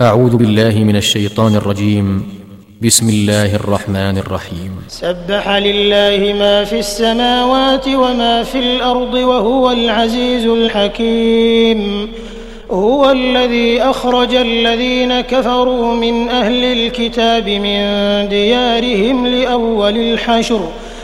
أعوذ بالله من الشيطان الرجيم. بسم الله الرحمن الرحيم. سبح لله ما في السماوات وما في الأرض وهو العزيز الحكيم. هو الذي أخرج الذين كفروا من أهل الكتاب من ديارهم لأول الحشر.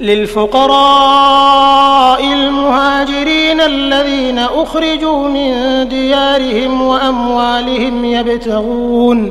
للفقراء المهاجرين الذين أخرجوا من ديارهم وأموالهم يبتغون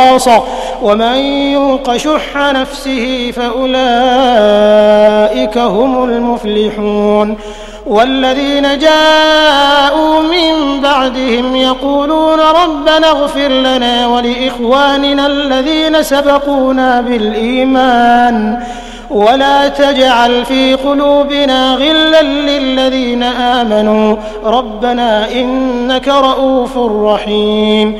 ومن يوق شح نفسه فأولئك هم المفلحون والذين جاءوا من بعدهم يقولون ربنا اغفر لنا ولإخواننا الذين سبقونا بالإيمان ولا تجعل في قلوبنا غلا للذين آمنوا ربنا إنك رؤوف رحيم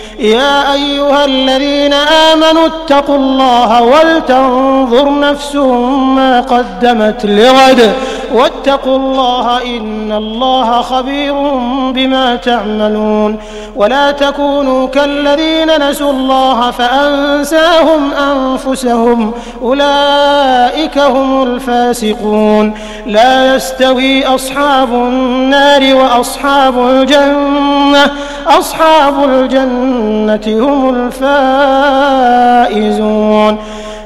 يا أيها الذين آمنوا اتقوا الله ولتنظر نفس ما قدمت لغد. واتقوا الله إن الله خبير بما تعملون ولا تكونوا كالذين نسوا الله فأنساهم أنفسهم أولئك هم الفاسقون لا يستوي أصحاب النار وأصحاب الجنة أصحاب الجنة هم الفائزون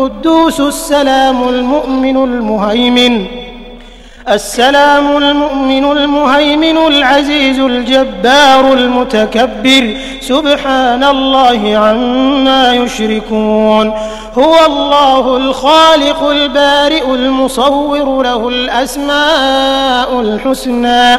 القدوس السلام المؤمن المهيمن. السلام المؤمن المهيمن العزيز الجبار المتكبر. سبحان الله عما يشركون. هو الله الخالق البارئ المصور له الأسماء الحسنى.